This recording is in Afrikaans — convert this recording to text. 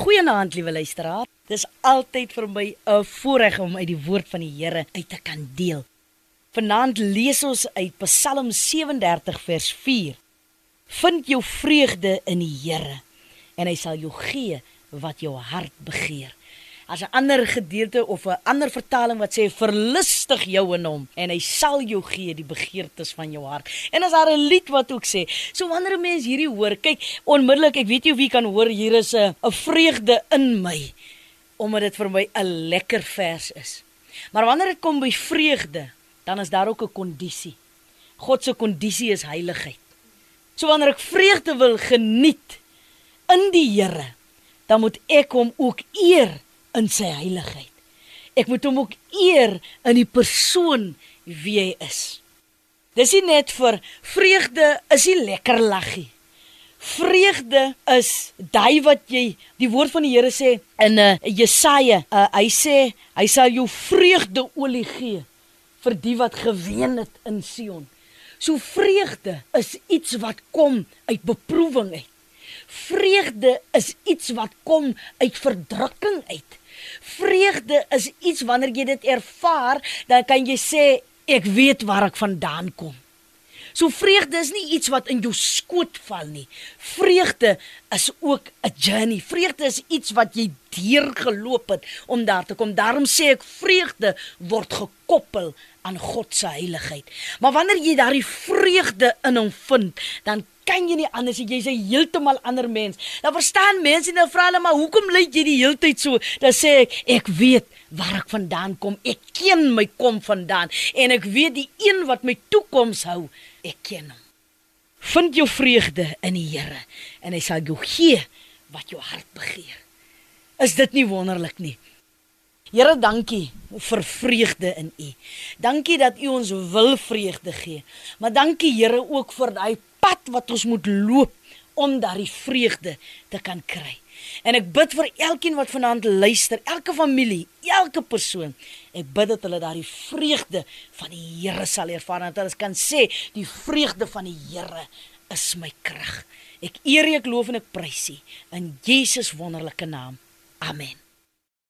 Goeienaand, liewe luisteraar. Dis altyd vir my 'n voorreg om uit die woord van die Here uit te kan deel. Vanaand lees ons uit Psalm 37 vers 4. Vind jou vreugde in die Here en hy sal jou gee wat jou hart begeer as 'n ander gedeelte of 'n ander vertaling wat sê verlustig jou in hom en hy sal jou gee die begeertes van jou hart. En as daar 'n lied wat ook sê, so wanneer 'n mens hierdie hoor, kyk onmiddellik, ek weet jy jy kan hoor hier is 'n 'n vreugde in my omdat dit vir my 'n lekker vers is. Maar wanneer dit kom by vreugde, dan is daar ook 'n kondisie. God se kondisie is heiligheid. So wanneer ek vreugde wil geniet in die Here, dan moet ek hom ook eer in sy heiligheid. Ek moet hom ook eer in die persoon wie hy is. Dis nie net vir vreugde is nie lekker laggie. Vreugde is daai wat jy die woord van die Here sê in uh, Jesaja, uh, hy sê hy sal jou vreugde olie gee vir die wat geween het in Sion. So vreugde is iets wat kom uit beproewing uit. Vreugde is iets wat kom uit verdrukking uit. Vreugde is iets wanneer jy dit ervaar, dan kan jy sê ek weet waar ek vandaan kom. So vreugde is nie iets wat in jou skoot val nie. Vreugde is ook 'n journey. Vreugde is iets wat jy deurgeloop het om daar te kom. Daarom sê ek vreugde word gekoppel aan God se heiligheid. Maar wanneer jy daardie vreugde in hom vind, dan kan jy nie anders jy's 'n heeltemal ander mens. Dan verstaan mense nou vra hulle maar hoekom lyk jy die heeltyd so? Dan sê ek ek weet waar ek vandaan kom. Ek ken my kom vandaan en ek weet die een wat my toekoms hou, ek ken hom. Vind jou vreugde in die Here en hy sal jou gee wat jou hart begeer. Is dit nie wonderlik nie? Here, dankie vir vreugde in U. Dankie dat U ons wil vreugde gee. Maar dankie Here ook vir daai pad wat ons moet loop om daardie vreugde te kan kry. En ek bid vir elkeen wat vanaand luister, elke familie, elke persoon. Ek bid dat hulle daardie vreugde van die Here sal ervaar en dat hulle kan sê, die vreugde van die Here is my krag. Ek eer U, ek loof en ek prys U in Jesus wonderlike naam. Amén.